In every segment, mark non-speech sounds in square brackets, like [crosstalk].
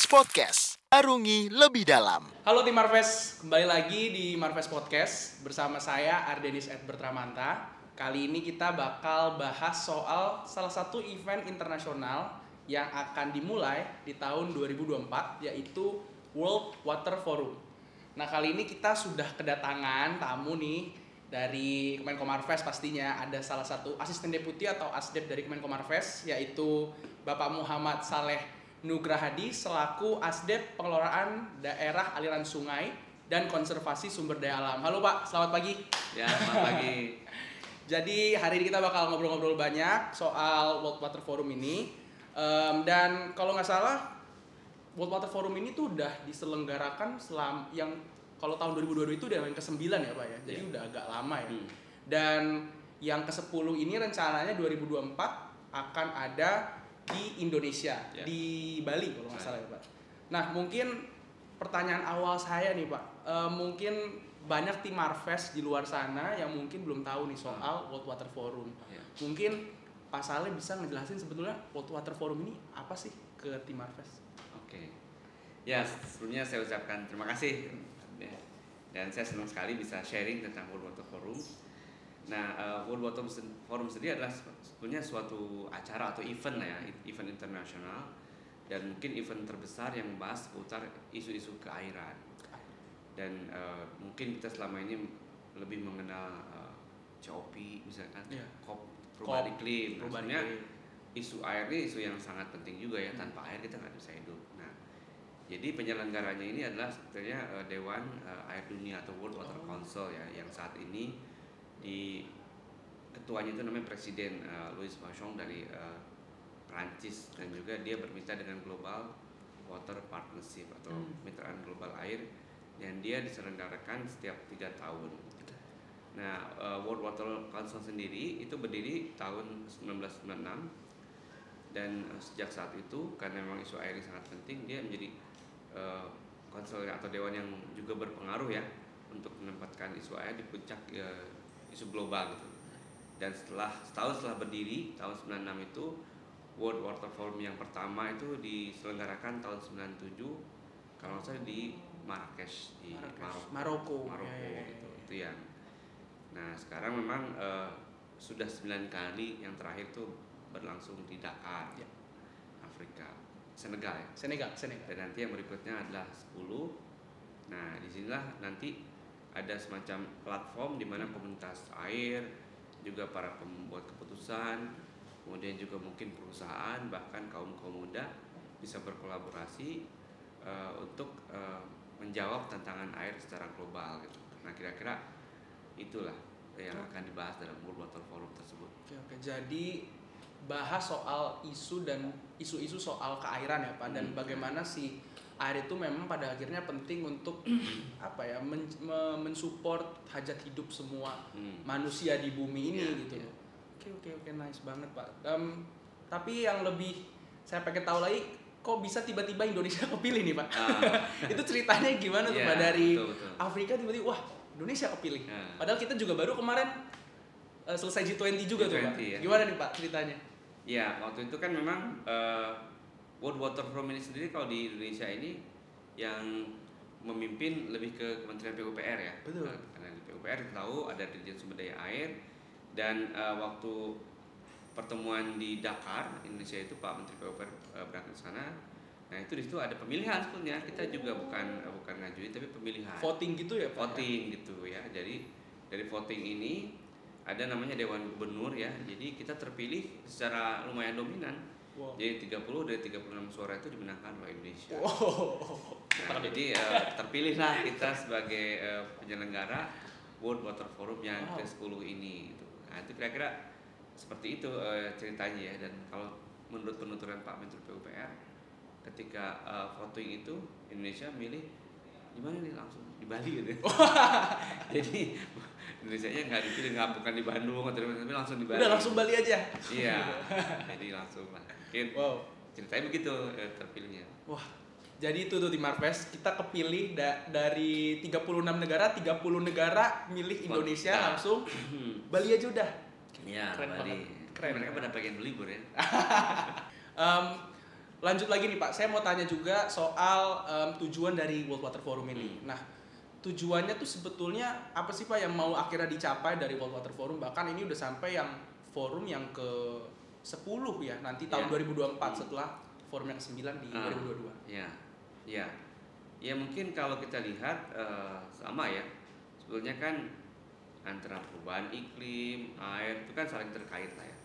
Marves Podcast. Arungi lebih dalam. Halo tim Marves, kembali lagi di Marves Podcast bersama saya Ardenis Edbert Ramanta. Kali ini kita bakal bahas soal salah satu event internasional yang akan dimulai di tahun 2024 yaitu World Water Forum. Nah kali ini kita sudah kedatangan tamu nih dari Kemenko Marves pastinya ada salah satu asisten deputi atau asdep dari Kemenko Marves yaitu Bapak Muhammad Saleh Nugrahadi selaku Asdep Pengelolaan Daerah Aliran Sungai dan Konservasi Sumber Daya Alam. Halo Pak, selamat pagi. Ya, selamat pagi. [laughs] Jadi hari ini kita bakal ngobrol-ngobrol banyak soal World Water Forum ini. Um, dan kalau nggak salah World Water Forum ini tuh udah diselenggarakan selam yang kalau tahun 2022 itu udah yang ke-9 ya Pak ya. Jadi Iya. udah agak lama ya. Hmm. Dan yang ke-10 ini rencananya 2024 akan ada di Indonesia, Ya. di Bali kalau nggak salah ya Pak. Nah mungkin pertanyaan awal saya nih Pak, Eh, mungkin banyak tim Marves di luar sana yang mungkin belum tahu nih soal World Water Forum. Ya. Mungkin Pak Saleh bisa ngejelasin sebetulnya World Water Forum ini apa sih ke tim Marves? Oke. Ya, sebelumnya saya ucapkan terima kasih. Dan saya senang sekali bisa sharing tentang World Water Forum. Nah, eh, World Water Forum sendiri adalah sebetulnya suatu acara atau event lah ya, event internasional dan mungkin event terbesar yang membahas seputar isu-isu keairan. Dan eh, mungkin kita selama ini lebih mengenal eh, COP misalkan, Iya. COP perubahan iklim. Nah, sebenarnya iklim. isu air ini isu yang sangat penting juga ya Hmm. tanpa air kita nggak bisa hidup nah jadi penyelenggaranya ini adalah sebetulnya eh, Dewan eh, Air Dunia atau World Water Oh. Council ya yang saat ini di ketuanya itu namanya Presiden eh, Louis Michel dari eh, Prancis dan juga dia bermitra dengan Global Water Partnership atau Hmm. mitraan global air dan dia diselenggarakan setiap tiga tahun. Nah, eh, World Water Council sendiri itu berdiri tahun 1996 dan eh, sejak saat itu karena memang isu air ini sangat penting dia menjadi eh, council atau dewan yang juga berpengaruh ya untuk menempatkan isu air di puncak eh, isu global gitu. Dan setelah setahun setelah berdiri tahun 96 itu World Water Forum yang pertama itu diselenggarakan tahun 97 kalau nggak salah di Marrakesh di Marrakesh, Maroko. Maroko. Maroko Ya, ya, ya. gitu. Itu yang Nah, sekarang memang eh, sudah 9 kali yang terakhir tuh berlangsung di Dakar, Ya. Afrika, Senegal ya. Senegal, Senegal. Dan nanti yang berikutnya adalah 10. Nah, di sinilah nanti ada semacam platform di mana komunitas air, juga para pembuat keputusan, kemudian juga mungkin perusahaan, bahkan kaum kaum muda bisa berkolaborasi eh, untuk eh, menjawab tantangan air secara global gitu. Nah, kira-kira itulah yang akan dibahas dalam World Water Forum tersebut. Oke, oke. Jadi bahas soal isu dan isu-isu soal keairan ya Pak dan Hmm. bagaimana si air itu memang pada akhirnya penting untuk [clears throat] apa ya men me- mensupport hajat hidup semua Hmm. manusia di bumi ini Iya, gitu. iya. Oke oke oke nice banget Pak. Em, tapi yang lebih saya pengen tahu lagi kok bisa tiba-tiba Indonesia [laughs] kepilih nih Pak? Ah. [laughs] itu ceritanya gimana tuh Iya, Pak dari betul, betul. Afrika tiba-tiba wah Indonesia kepilih. Ya. Padahal kita juga baru kemarin eh, selesai G20 juga tuh Pak. G20 ya. Gimana nih Pak ceritanya? Ya, waktu itu kan memang eh, World Water Forum ini sendiri kalau di Indonesia ini yang memimpin lebih ke Kementerian PUPR ya. Betul. Eh, karena di PUPR kita tahu ada Dirjen Sumber Daya Air dan eh, waktu pertemuan di Dakar Indonesia itu Pak Menteri PUPR eh, berangkat ke sana. Nah itu di situ ada pemilihan sebetulnya kita juga bukan eh, bukan ngajuin tapi pemilihan Voting gitu ya Pak? voting gitu ya. Jadi dari voting ini ada namanya Dewan Gubernur ya. Jadi kita terpilih secara lumayan dominan. Wow. Jadi 30 dari 36 suara itu dimenangkan oleh Indonesia. Wow. Nah, jadi eh, terpilihlah kita sebagai eh, penyelenggara World Water Forum yang Wow. ke-10 ini gitu. Nah, itu kira-kira seperti itu eh, ceritanya ya dan kalau menurut penuturan Pak Menteri PUPR ketika eh, voting itu Indonesia milih di mana nih langsung di Bali gitu. [laughs] Jadi Indonesia nya nggak dipilih nggak bukan di Bandung atau di mana, tapi langsung di Bali. Udah langsung Bali aja. Iya. [laughs] Jadi langsung lah. Mungkin Wow. ceritanya begitu eh, terpilihnya. Wah. Jadi itu tuh di Marves kita kepilih da- dari 36 negara, 30 negara milih Indonesia langsung [clears throat] Bali aja udah. Iya, Keren Bali. banget. Keren Mereka pada pengen libur ya. [laughs] Em, lanjut lagi nih Pak, saya mau tanya juga soal em, tujuan dari World Water Forum ini. Nah, tujuannya tuh sebetulnya apa sih Pak yang mau akhirnya dicapai dari World Water Forum? Bahkan ini udah sampai yang forum yang ke 10 ya nanti tahun Ya. 2024 setelah forum yang ke-9 di Ah. 2022. Ya, ya, ya mungkin kalau kita lihat eh, sama ya. Sebetulnya kan antara perubahan iklim, air itu kan saling terkait lah ya.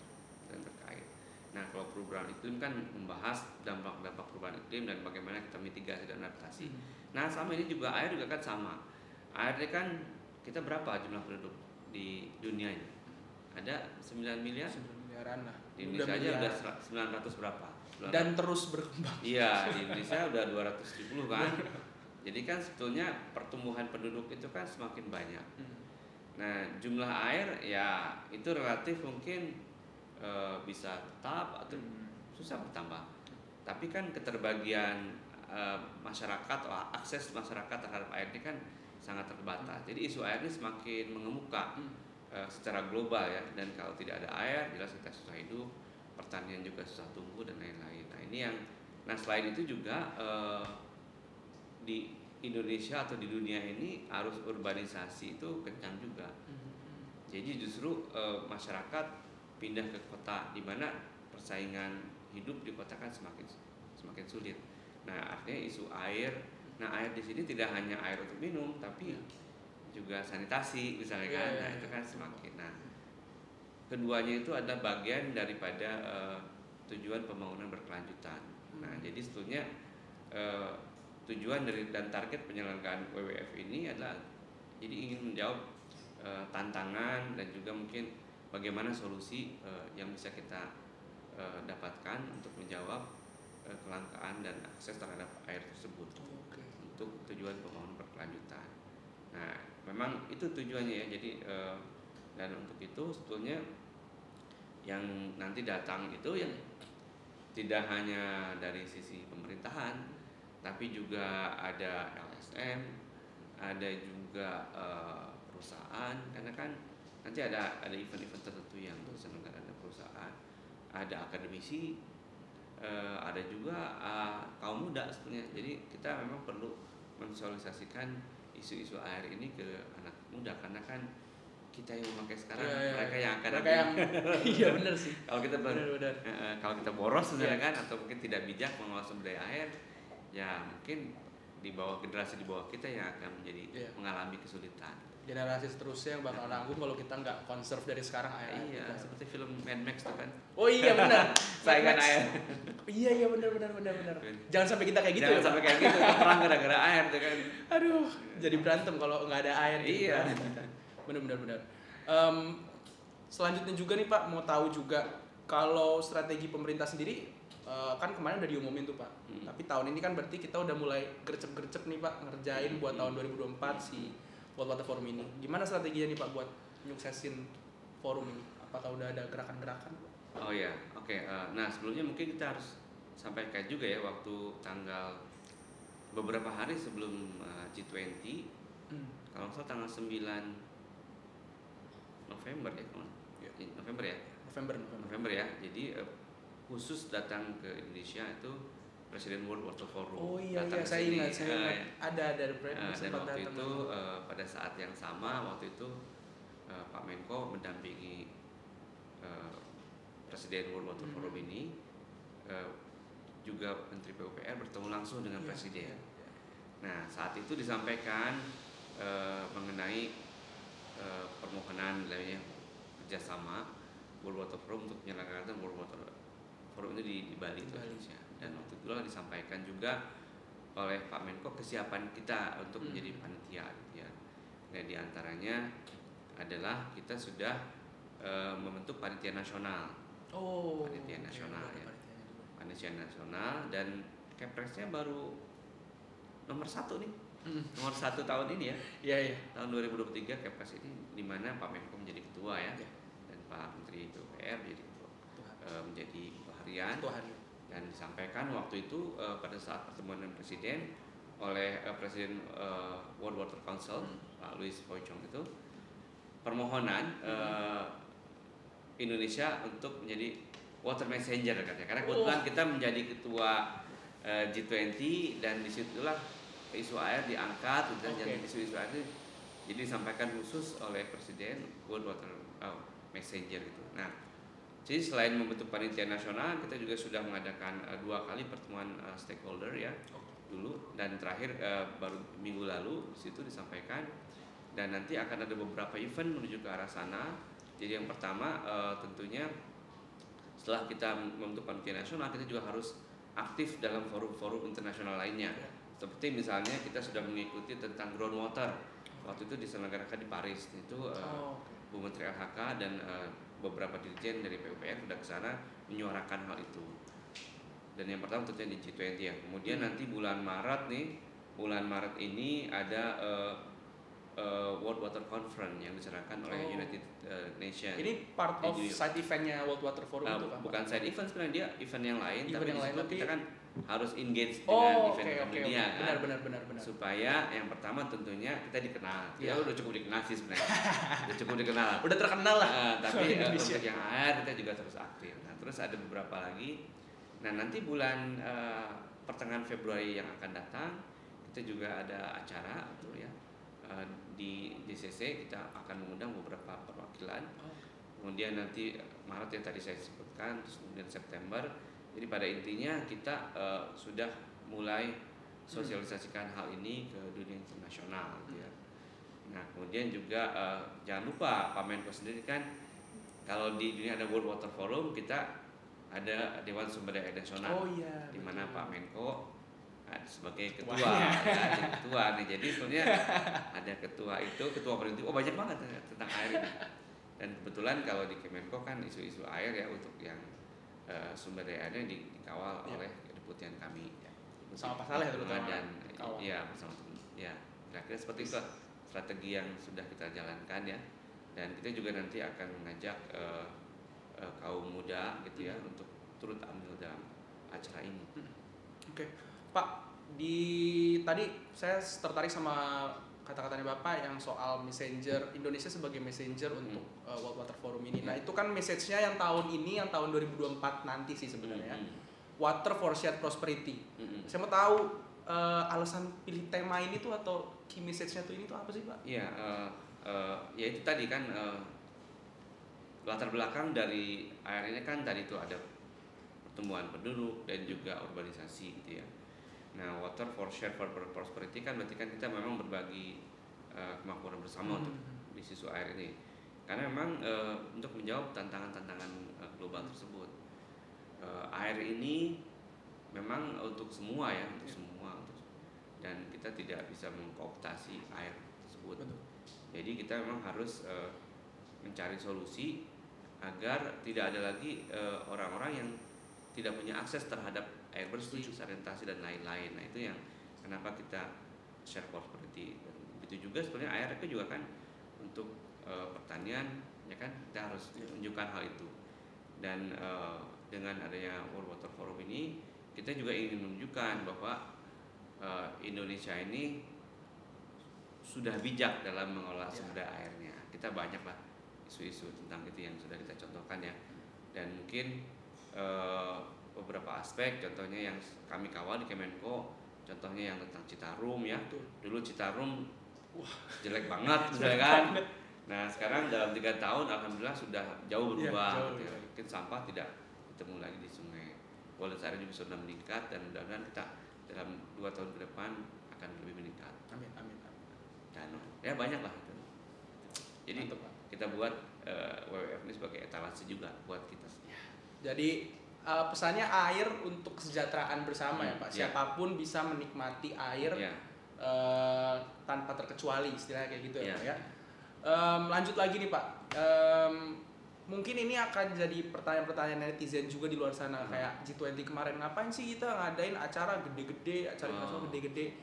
Nah kalau perubahan iklim kan membahas dampak-dampak perubahan iklim dan bagaimana kita mitigasi dan adaptasi. Nah sama ini juga air juga kan sama. Air kan kita berapa jumlah penduduk di dunia ini? Ada 9 miliar. 9 miliaran lah. Di Udah Indonesia aja udah miliaran. 900 berapa? 900. dan terus berkembang. Iya, [laughs] di Indonesia udah 270 kan. Jadi kan sebetulnya pertumbuhan penduduk itu kan semakin banyak. Nah, jumlah air ya itu relatif mungkin eh, bisa tetap atau susah bertambah. Tapi kan keterbagian eh, masyarakat atau akses masyarakat terhadap air ini kan sangat terbatas. Jadi isu air ini semakin mengemuka Hmm. eh, secara global ya. Dan kalau tidak ada air, jelas kita susah hidup, pertanian juga susah tumbuh dan lain-lain. Nah ini yang, nah selain itu juga eh, di Indonesia atau di dunia ini arus urbanisasi itu kencang juga. Jadi justru eh, masyarakat pindah ke kota di mana persaingan hidup di kota kan semakin semakin sulit. Nah, artinya isu air. Nah, air di sini tidak hanya air untuk minum, tapi juga sanitasi misalnya Iya, kan. iya, Nah, iya. itu kan semakin. Nah, keduanya itu adalah bagian daripada eh, tujuan pembangunan berkelanjutan. Nah, jadi sebetulnya eh, tujuan dari dan target penyelenggaraan WWF ini adalah jadi ingin menjawab eh, tantangan dan juga mungkin bagaimana solusi eh, yang bisa kita eh, dapatkan untuk menjawab eh, kelangkaan dan akses terhadap air tersebut Oke. untuk tujuan pembangunan berkelanjutan. Nah, memang itu tujuannya ya. Jadi eh, dan untuk itu sebetulnya yang nanti datang itu yang tidak hanya dari sisi pemerintahan, tapi juga ada LSM, ada juga eh, perusahaan, karena kan nanti ada ada event-event tertentu yang diselenggarakan oleh perusahaan, ada akademisi, eh, ada juga eh, kaum muda sebetulnya. Jadi kita memang perlu mensosialisasikan isu-isu air ini ke anak muda karena kan kita yang memakai sekarang, Iya, iya, mereka iya. yang akan Mereka yang [laughs] iya bener sih. kalau kita ber- Benar-benar. Eh, eh, kalau kita boros sebenarnya Iya. kan atau mungkin tidak bijak mengelola sumber daya air ya mungkin di bawah generasi di bawah kita yang akan menjadi Iya. mengalami kesulitan Generasi seterusnya yang bakal nanggung kalau kita nggak conserve dari sekarang air. iya kita. seperti film Mad Max itu kan Oh iya benar. [laughs] saingan air Iya iya benar benar benar benar. Jangan sampai kita kayak gitu jangan ya. sampai kayak gitu perang gara-gara air tuh kan Aduh, jadi berantem kalau nggak ada air. jadi Iya. berantem. Bener bener bener. Em, selanjutnya juga nih Pak, mau tahu juga kalau strategi pemerintah sendiri eh, kan kemarin udah diumumin tuh Pak. Hmm. Tapi tahun ini kan berarti kita udah mulai gercep-gercep nih Pak ngerjain buat Hmm. tahun 2024 si World Water Forum ini. Gimana strateginya nih Pak buat nyuksesin forum ini? Apakah udah ada gerakan-gerakan? oh ya oke eh, nah sebelumnya mungkin kita harus sampaikan juga ya waktu tanggal beberapa hari sebelum eh, G20 Hmm. kalau salah tanggal 9 November ya kalau nggak- Iya. November ya November November. November ya. Jadi eh, khusus datang ke Indonesia itu Presiden World Water Forum. Oh iya datang iya saya sini. ingat saya Eh, ingat. Ada ada eh, dan sempat waktu datang. itu eh, pada saat yang sama waktu itu eh, Pak Menko mendampingi eh, Presiden World Water Hmm. Forum ini eh, juga Menteri PUPR bertemu langsung dengan Iya, Presiden. iya, iya. Nah saat itu disampaikan eh, mengenai eh, permohonan lainnya kerjasama World Water Forum untuk menyelenggarakan World Water Forum itu di, di Bali, itu. Indonesia. Dan waktu itu disampaikan juga oleh Pak Menko kesiapan kita untuk Hmm. menjadi panitia gitu ya. Nah di antaranya adalah kita sudah eh, membentuk panitia nasional, Oh. Panitia nasional, ada ya. panitia nasional dan kepresnya baru nomor satu nih, Hmm. nomor satu tahun ini ya [laughs] Iya iya. tahun 2023 Kepres ini di mana Pak Menko menjadi ketua ya Iya. dan Pak Menteri PUPR menjadi ketua, eh, menjadi ketua harian Satu hari. dan disampaikan waktu itu eh, pada saat pertemuan dengan Presiden oleh eh, Presiden eh, World Water Council Hmm. Pak Louis Poichong itu permohonan eh, Indonesia untuk menjadi water messenger katanya. Karena kebetulan Oh. kita menjadi ketua eh, G20 dan di situlah isu air diangkat dan isu-isu air itu jadi disampaikan khusus oleh Presiden World Water oh, Messenger gitu. Nah, jadi selain membentuk panitia nasional, kita juga sudah mengadakan eh, dua kali pertemuan eh, stakeholder ya dulu dan terakhir eh, baru minggu lalu di situ disampaikan dan nanti akan ada beberapa event menuju ke arah sana. Jadi yang pertama eh, tentunya setelah kita membentuk panitia nasional, kita juga harus aktif dalam forum-forum internasional lainnya. Ya. Seperti misalnya kita sudah mengikuti tentang groundwater. Waktu itu diselenggarakan di Paris. Itu eh, Oh, Bu Menteri LHK dan eh, beberapa dirjen dari PUPR sudah ke sana menyuarakan hal itu. Dan yang pertama tentunya di G20 ya. Kemudian Hmm. nanti bulan Maret nih, bulan Maret ini ada eh, eh, World Water Conference yang diserahkan oleh Oh. United eh, Nations. Ini part of side eventnya World Water Forum Nah, itu kan? Bukan side event sebenarnya dia event yang lain, Event tapi yang lain, tapi- kita kan harus engage dengan Oh, event oke event oke. dunia oke. kan. Benar benar benar benar. Supaya yang pertama tentunya kita dikenal. Iya. Ya udah cukup dikenal sih sebenarnya. [laughs] udah cukup dikenal. Udah terkenal lah. Eh, tapi Indonesia. untuk yang air kita juga terus aktif. Nah, terus ada beberapa lagi. Nah, nanti bulan eh, pertengahan Februari yang akan datang kita juga ada acara tuh ya. Eh, di DCC kita akan mengundang beberapa perwakilan. Oh. Kemudian nanti Maret yang tadi saya sebutkan, terus kemudian September. Jadi pada intinya kita eh, sudah mulai sosialisasikan hal ini ke dunia internasional gitu ya. Nah, kemudian juga eh, jangan lupa Pak Menko sendiri kan kalau di dunia ada World Water Forum kita ada Dewan Sumber Daya Nasional Oh iya. di mana. Pak Menko ada sebagai ketua, ya, ketua nih. Jadi sebenarnya [laughs] ada ketua itu, ketua peneliti. Oh banyak banget ya tentang air ini. Dan kebetulan kalau di Kemenko kan isu-isu air ya untuk yang eh, sumber daya airnya di- dikawal Ya. oleh kedeputian kami. Sama Pak Saleh terutama dan dikawal. iya bersama teman. Ya, kira-kira seperti itu strategi yang sudah kita jalankan ya. Dan kita juga nanti akan mengajak eh, eh, kaum muda gitu ya untuk turut ambil dalam acara ini. Oke, Pak. Di tadi saya tertarik sama kata-katanya Bapak yang soal messenger Indonesia sebagai messenger untuk uh, World Water Forum ini. Nah, Hmm. itu kan message-nya yang tahun ini, yang tahun 2024 nanti sih sebenarnya. Mm, Water for Shared Prosperity. mm, mm. Saya mau tahu uh, alasan pilih tema ini tuh atau key message-nya tuh ini tuh apa sih, Pak? Iya, eh, eh, ya itu tadi kan eh, latar belakang dari air ini kan tadi itu ada pertumbuhan penduduk dan juga urbanisasi gitu ya. Nah, water for share for prosperity kan berarti kan kita memang berbagi eh, kemakmuran bersama untuk Hmm. di sisu air ini. Karena memang eh, untuk menjawab tantangan-tantangan eh, global tersebut, eh, air ini memang untuk semua ya, untuk Ya. semua, untuk dan kita tidak bisa mengkooptasi air tersebut. Betul. Jadi kita memang harus eh, mencari solusi agar tidak ada lagi orang-orang yang tidak punya akses terhadap air bersih, sanitasi dan lain-lain. Nah itu yang kenapa kita share prosperity. Dan begitu juga sebenarnya air itu juga kan untuk eh, pertanian, ya kan kita harus menunjukkan hal itu. Dan eh, dengan adanya World Water Forum ini, kita juga ingin menunjukkan bahwa eh, Indonesia ini sudah bijak dalam mengolah Ya. sumber airnya. Kita banyak lah isu-isu tentang itu yang sudah kita contohkan ya. Dan mungkin eh, beberapa aspek, contohnya yang kami kawal di Kemenko, contohnya yang tentang Citarum ya. Dulu Citarum jelek banget, [laughs] misalnya kan. Nah sekarang dalam tiga tahun, alhamdulillah sudah jauh Iya, berubah. jauh gitu ya. berubah. Mungkin sampah tidak ketemu lagi di sungai. Kualitas airnya juga sudah meningkat dan mudah-mudahan kita dalam dua tahun ke depan akan lebih meningkat Amin, amin, amin. dan ya banyak lah itu. Jadi Mantap, kita buat eh, WWF ini sebagai etalase juga buat kita. Jadi uh, pesannya air untuk kesejahteraan bersama ya Hmm, Pak. iya. Siapa pun bisa menikmati air Ya, uh, tanpa terkecuali istilahnya kayak gitu ya Iya. Pak ya. Um, lanjut lagi nih Pak. Um, mungkin ini akan jadi pertanyaan-pertanyaan netizen juga di luar sana Hmm. kayak G20 kemarin ngapain sih kita ngadain acara gede-gede, acara Oh. gede-gede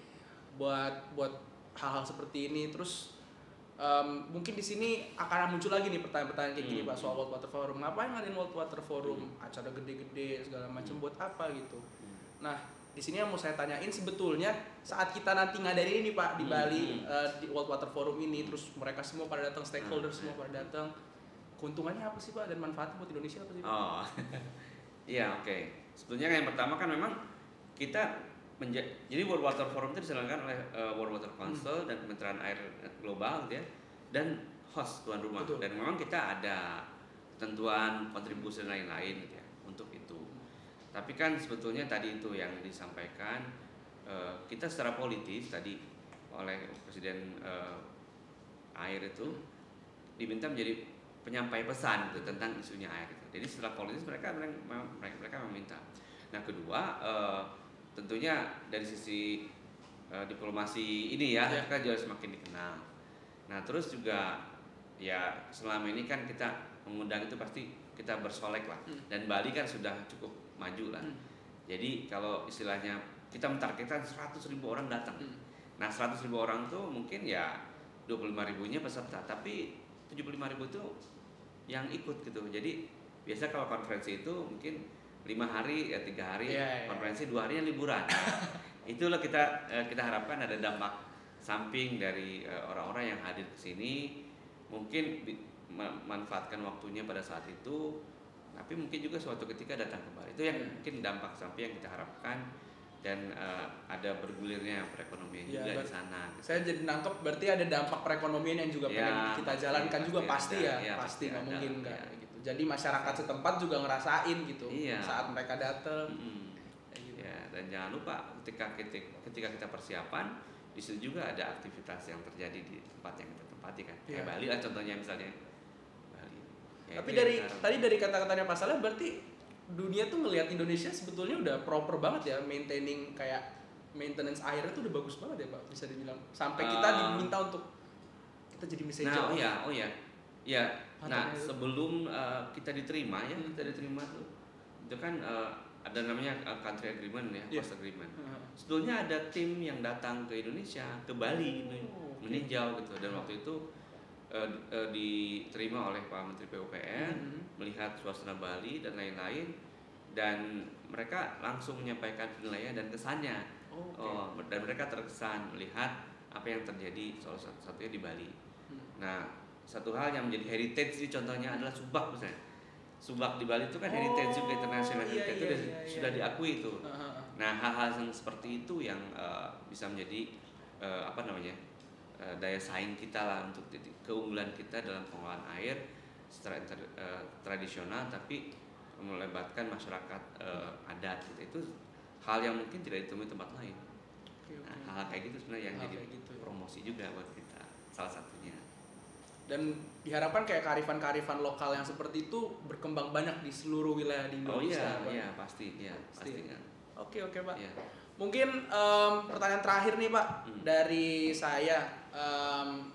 buat buat hal-hal seperti ini terus um, mungkin di sini akan muncul lagi nih pertanyaan-pertanyaan kayak gini Hmm. Pak soal World Water Forum. Ngapain ngadain World Water Forum? Acara gede-gede segala macam Hmm. buat apa gitu. Nah, di sini yang mau saya tanyain sebetulnya saat kita nanti ngadain ini Pak di Hmm, Bali hmm. eh, di World Water Forum ini terus mereka semua pada datang stakeholder Hmm, semua iya. pada datang keuntungannya apa sih Pak dan manfaatnya buat Indonesia apa sih Pak? Oh, [laughs] Iya oke. Sebetulnya yang pertama kan memang kita menja- jadi World Water Forum itu diselenggarakan oleh uh, World Water Council dan Kementerian Air Global gitu ya dan host tuan rumah Betul. dan memang kita ada ketentuan kontribusi dan lain-lain gitu ya untuk itu. Tapi kan sebetulnya tadi itu yang disampaikan uh, kita secara politis tadi oleh Presiden uh, air itu diminta menjadi penyampai pesan gitu, tentang isunya air itu. Jadi setelah politis mereka mereka mereka meminta. Nah kedua eh, tentunya dari sisi eh, diplomasi ini ya Ya. kita juga semakin dikenal. Nah terus juga ya selama ini kan kita mengundang itu pasti kita bersolek lah Hmm. dan Bali kan sudah cukup maju lah. Hmm. Jadi kalau istilahnya kita mentargetkan 100 ribu orang datang. Hmm. Nah 100 ribu orang tuh mungkin ya 25 ribunya peserta tapi 75 ribu itu yang ikut gitu jadi biasa kalau konferensi itu mungkin lima hari ya tiga hari Iya, iya. konferensi dua hari yang liburan [laughs] itulah kita eh, kita harapkan ada dampak samping dari eh, orang-orang yang hadir ke sini mungkin bi- ma- manfaatkan waktunya pada saat itu tapi mungkin juga suatu ketika datang kembali itu yang Iya. mungkin dampak samping yang kita harapkan dan eh, ada bergulirnya perekonomian Iya, juga di sana gitu. Saya jadi nangkep berarti ada dampak perekonomian yang juga Ya, pengen kita pasti, jalankan juga pasti pasti ada. ya, Iya, pasti pasti nggak mungkin iya. nggak gitu. Jadi masyarakat setempat juga ngerasain gitu Iya. saat mereka datang. Kayak gitu. Ya, dan jangan lupa ketika kita, ketika kita persiapan di situ juga ada aktivitas yang terjadi di tempat yang kita tempati kan. Iya. Kayak Bali lah contohnya misalnya. Bali. Ya, Tapi dari kita tadi dari kata-katanya Pak Saleh berarti dunia tuh ngelihat Indonesia sebetulnya udah proper banget ya maintaining kayak maintenance airnya tuh udah bagus banget ya Pak bisa dibilang. Sampai kita Ah. diminta untuk kita jadi messenger. Nah, oh ya, oh ya. Ya, nah sebelum uh, kita diterima ya, Hmm. kita diterima tuh itu kan uh, ada namanya uh, country agreement ya, Iya. host agreement. Heeh. Sebetulnya ada tim yang datang ke Indonesia, ke Bali Oh, oke. meninjau gitu dan waktu itu uh, uh, diterima oleh Pak Menteri PUPR Mhm. melihat suasana Bali dan lain-lain dan mereka langsung menyampaikan penilaian dan kesannya Oh, oke. oh, dan mereka terkesan melihat apa yang terjadi salah satu satunya di Bali. Hmm. Nah satu hal yang menjadi heritage ini contohnya adalah subak misalnya. Subak di Bali itu kan heritage juga internasional iya, heritage itu iya, sudah- iya, sudah iya. diakui itu. Heeh. Nah hal-hal yang seperti itu yang eh, bisa menjadi eh, apa namanya eh, daya saing kita lah untuk titik- keunggulan kita dalam pengelolaan air secara inter- eh, tradisional tapi melibatkan masyarakat eh, adat gitu itu hal yang mungkin tidak ditemui tempat lain. Oke. Nah, hal kayak gitu sebenarnya yang Hal jadi gitu. promosi juga buat kita salah satunya. Dan diharapkan kayak kearifan-kearifan lokal yang seperti itu berkembang banyak di seluruh wilayah di Oh Indonesia. iya, Pak. iya pasti, iya Pasti. pasti. ya. Oke oke Pak. Iya. Mungkin em, pertanyaan terakhir nih Pak Hmm. dari saya. Em,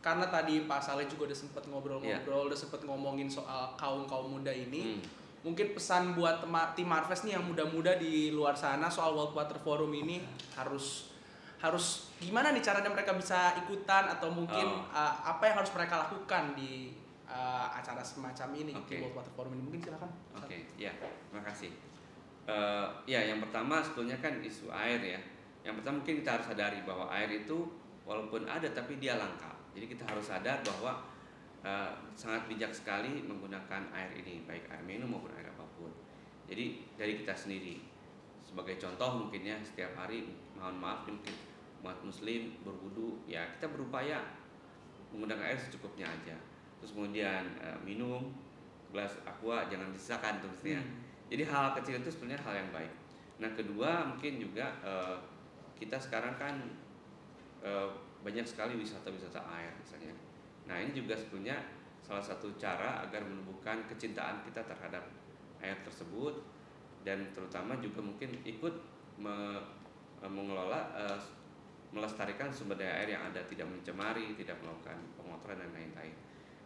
karena tadi Pak Saleh juga udah sempet ngobrol-ngobrol, udah sempet ngomongin soal kaum kaum muda ini. Hmm. Mungkin pesan buat tim Marves nih yang muda-muda di luar sana soal World Water Forum ini harus harus gimana nih caranya mereka bisa ikutan atau mungkin Oh. uh, apa yang harus mereka lakukan di uh, acara semacam ini di World Water Forum ini mungkin silakan. Oke, ya, terima kasih. Eh, ya, yang pertama sebetulnya kan isu air ya. Yang pertama mungkin kita harus sadari bahwa air itu walaupun ada tapi dia langka. Jadi kita harus sadar bahwa eh, sangat bijak sekali menggunakan air ini, baik air minum maupun air apa pun. Jadi dari kita sendiri, sebagai contoh mungkin ya setiap hari, mohon maaf mungkin umat muslim berwudu, ya kita berupaya menggunakan air secukupnya aja. Terus kemudian eh, minum gelas aqua jangan disisakan mestinya. Hmm. Jadi hal kecil itu sebenarnya hal yang baik. Nah kedua mungkin juga eh, kita sekarang kan eh, banyak sekali wisata-wisata air misalnya. Nah ini juga sebetulnya salah satu cara agar menumbuhkan kecintaan kita terhadap air tersebut dan terutama juga mungkin ikut me- eh, mengelola eh, melestarikan sumber daya air yang ada tidak mencemari, tidak melakukan pengotoran dan lain-lain.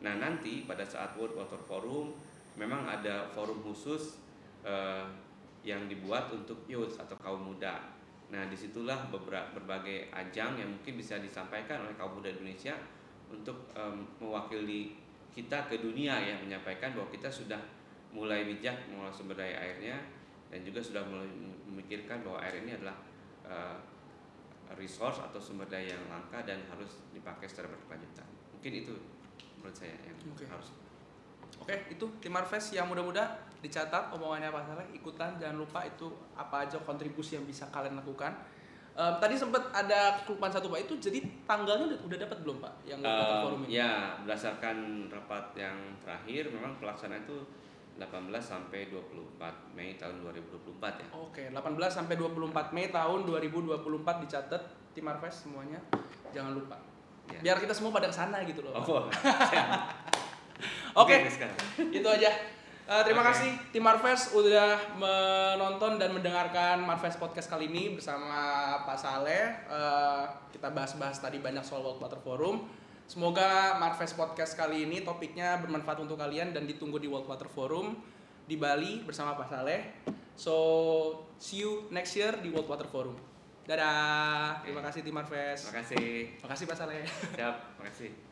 Nah nanti pada saat World Water Forum memang ada forum khusus eh, yang dibuat untuk youth atau kaum muda. Nah di situlah beberapa berbagai ajang yang mungkin bisa disampaikan oleh kaum muda Indonesia untuk em, mewakili kita ke dunia ya menyampaikan bahwa kita sudah mulai bijak mengelola sumber daya airnya dan juga sudah mulai memikirkan bahwa air ini adalah eh, resource atau sumber daya yang langka dan harus dipakai secara berkelanjutan. Mungkin itu menurut saya yang Oke. harus Oke, itu tim Marves yang muda-muda dicatat omongannya Pak Saleh, ikutan jangan lupa itu apa aja kontribusi yang bisa kalian lakukan. Em, tadi sempat ada kelupaan satu Pak, itu jadi tanggalnya udah, udah dapat belum Pak yang Um, Forum ini? ya, berdasarkan rapat yang terakhir memang pelaksanaan itu 18 sampai 24 Mei tahun 2024 ya. Oke, 18 sampai 24 Mei tahun 2024 dicatat tim Marves semuanya. Jangan lupa. Ya. Biar kita semua pada ke sana gitu loh. Oh, [laughs] Oke, sekarang. itu aja. Eh, terima Oke. kasih tim Marves udah menonton dan mendengarkan Marves podcast kali ini bersama Pak Saleh. Eh, kita bahas-bahas tadi banyak soal World Water Forum. Semoga Marves podcast kali ini topiknya bermanfaat untuk kalian dan ditunggu di World Water Forum di Bali bersama Pak Saleh. So, see you next year di World Water Forum. Dadah. Terima kasih tim Marves. Terima kasih. Terima kasih Pak Saleh. Siap, terima kasih.